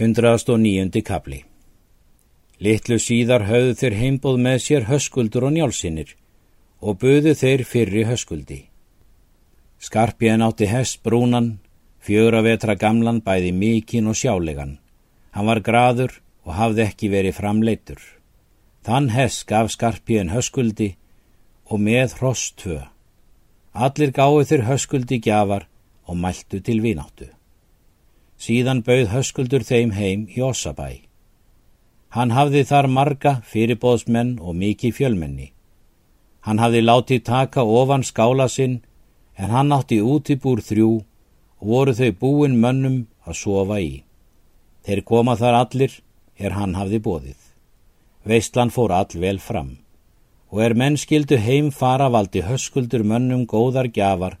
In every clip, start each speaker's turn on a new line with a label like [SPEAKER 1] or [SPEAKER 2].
[SPEAKER 1] 109. kapli Littlu síðar höfðu þeir heimbóð með sér höskuldur og njálsinnir og buðu þeir fyrri höskuldi. Skarpjén átti hest brúnan, fjögra vetra gamlan bæði mikinn og sjálegan. Hann var graður og hafði ekki verið framleitur. Þann hest gaf Skarpjén höskuldi og með hross tvö. Allir gáðu þeir höskuldi gjafar og mæltu til vináttu. Síðan bauð höskuldur þeim heim í Ossabæ. Hann hafði þar marga fyrirbóðsmenn og mikið fjölmenni. Hann hafði látið taka ofan skála sinn en hann átti útibúr þrjú og voru þau búin mönnum að sofa í. Þeir koma þar allir er hann hafði bóðið. Veistlan fór all vel fram og er menn skildu heim fara valdi höskuldur mönnum góðar gjafar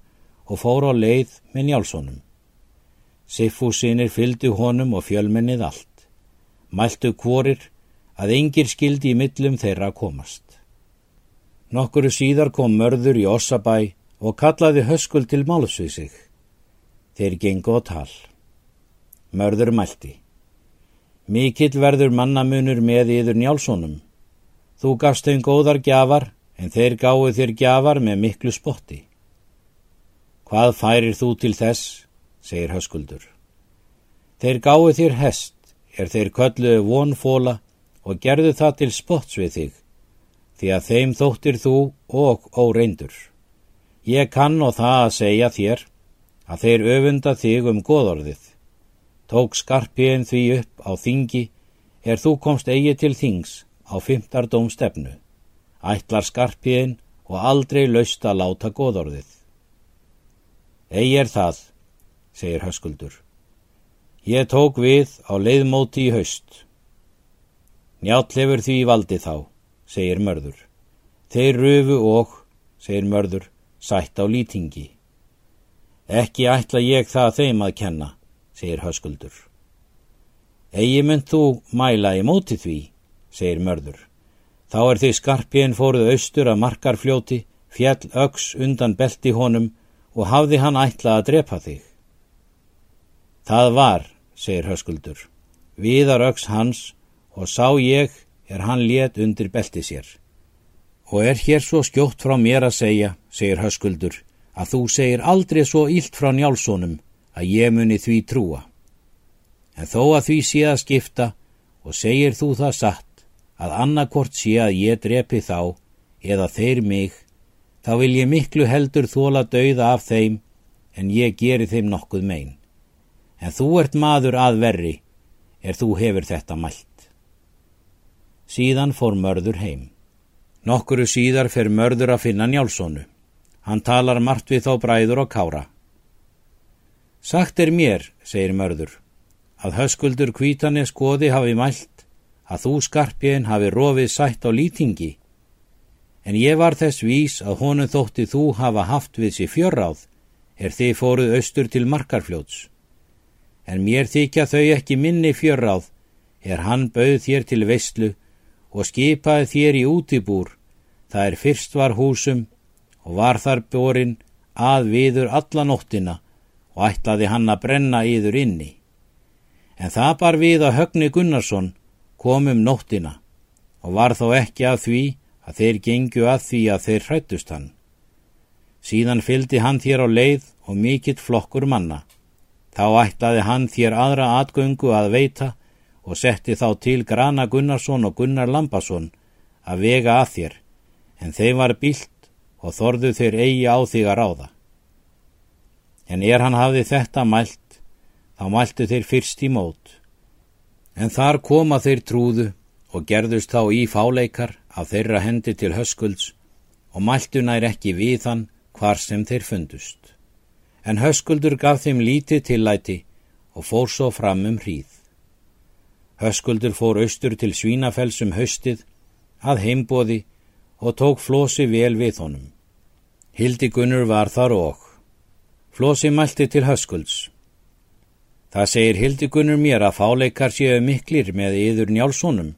[SPEAKER 1] og fór á leið með njálsónum. Siffúsinir fylgdu honum og fjölmennið allt. Mæltu kvorir að engir skildi í millum þeirra komast. Nokkuru síðar kom mörður í Ossabæ og kallaði höskul til máls við sig. Þeir gengu á tal. Mörður mælti. Mikill verður mannamunur með yður njálsónum. Þú gafst þeim góðar gjafar en þeir gáðu þér gjafar með miklu spotti. Hvað færir þú til þess? Segir höskuldur. Þeir gáðu þér hest, er þeir kölluðu vonfóla og gerðu það til spots við þig, því að þeim þóttir þú og óreindur. Ég kann og það að segja þér að þeir öfunda þig um goðorðið. Tók skarpiðin því upp á þingi er þú komst eigi til þings á fymtardóm stefnu. Ætlar skarpiðin og aldrei laust að láta goðorðið. Egi er það, segir höskuldur. Ég tók við á leiðmóti í haust. Njátt lefur því valdi þá, segir mörður. Þeir rufu og, segir mörður, sætt á lýtingi. Ekki ætla ég það þeim að kenna, segir höskuldur. Egi mynd þú mæla í móti því, segir mörður. Þá er því skarpjén fóruð austur að markarfljóti, fjall öks undan belti honum og hafði hann ætla að drepa þig. Það var, segir höskuldur, viðar öks hans og sá ég er hann let undir belti sér. Og er hér svo skjótt frá mér að segja, segir höskuldur, að þú segir aldrei svo ílt frá njálsónum að ég muni því trúa. En þó að því sé að skipta og segir þú það satt að annarkort sé að ég drepi þá eða þeir mig, þá vil ég miklu heldur þóla dauða af þeim en ég geri þeim nokkuð megin en þú ert maður að verri, er þú hefur þetta mælt. Síðan fór mörður heim. Nokkuru síðar fer mörður að finna njálsónu. Hann talar margt við þá bræður og kára. Sagt er mér, segir mörður, að höskuldur kvítanir skoði hafi mælt að þú skarpjén hafi rofið sætt á lýtingi. En ég var þess vís að honum þótti þú hafa haft við sér fjörráð er þið fóruð austur til markarfljóts en mér þykja þau ekki minni fjörráð, er hann bauð þér til veistlu og skipaði þér í útibúr, það er fyrst var húsum og var þar borin að viður alla nóttina og ætlaði hann að brenna yður inni. En það bar við að Högni Gunnarsson kom um nóttina og var þó ekki að því að þeir gengju að því að þeir hrættust hann. Síðan fyldi hann þér á leið og mikill flokkur manna. Þá ætlaði hann þér aðra atgöngu að veita og setti þá til Grana Gunnarsson og Gunnar Lambasson að vega að þér, en þeim var bílt og þorðu þeir eigi á þig að ráða. En er hann hafði þetta mælt, þá mæltu þeir fyrst í mót. En þar koma þeir trúðu og gerðust þá í fáleikar af þeirra hendi til höskulds og mæltu nær ekki við hann hvar sem þeir fundust en höskuldur gaf þeim lítið tillæti og fór svo fram um hríð. Höskuldur fór austur til Svínafellsum haustið að heimbóði og tók Flósi vel við honum. Hildi Gunnur var þar og. Flósi mælti til höskulds. Það segir Hildi Gunnur mér að fáleikar séu miklir með yður njálssonum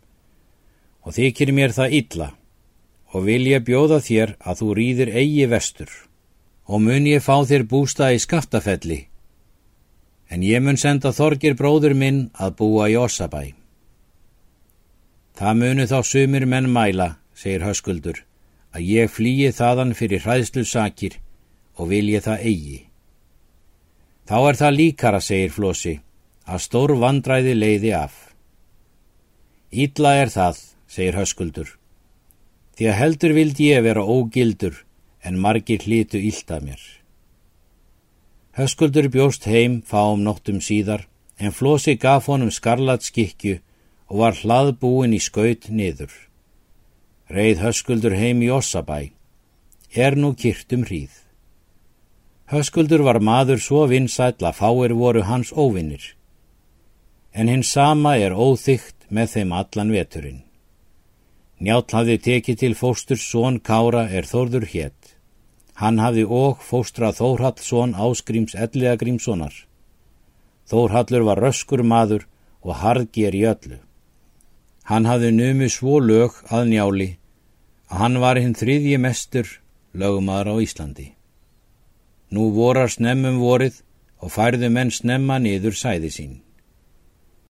[SPEAKER 1] og þykir mér það illa og vil ég bjóða þér að þú rýðir eigi vestur og mun ég fá þér bústa í skaftafelli. en ég mun senda Þorgir bróður minn að búa í Ossabæ. Það munu þá sumir menn mæla, segir höskuldur, að ég flýi þaðan fyrir hræðslu sakir og vil ég það eigi. Þá er það líkara, segir Flósi, að stór vandræði leiði af. Ítla er það, segir höskuldur, því að heldur vildi ég vera ógildur en margir hlítu íltað mér. Höskuldur bjóst heim fáum nóttum síðar en Flósi gaf honum skarlat skikju og var hlaðbúin í skaut niður. Reið Höskuldur heim í Ossabæ, er nú kyrtum hríð. Höskuldur var maður svo vinsæll að fáir voru hans óvinnir, en hins sama er óþygt með þeim allan veturinn. Njáll hafði tekið til fósturs són Kára er Þórður hétt. Hann hafði og fóstra Þórhallsson áskrims elliða grímssonar. Þórhallur var röskur maður og harðger í öllu. Hann hafði numu svo lög að njáli að hann var hinn þriðji mestur lögumadar á Íslandi. Nú vorar snemmum vorið og færðu menn snemma niður sæði sín.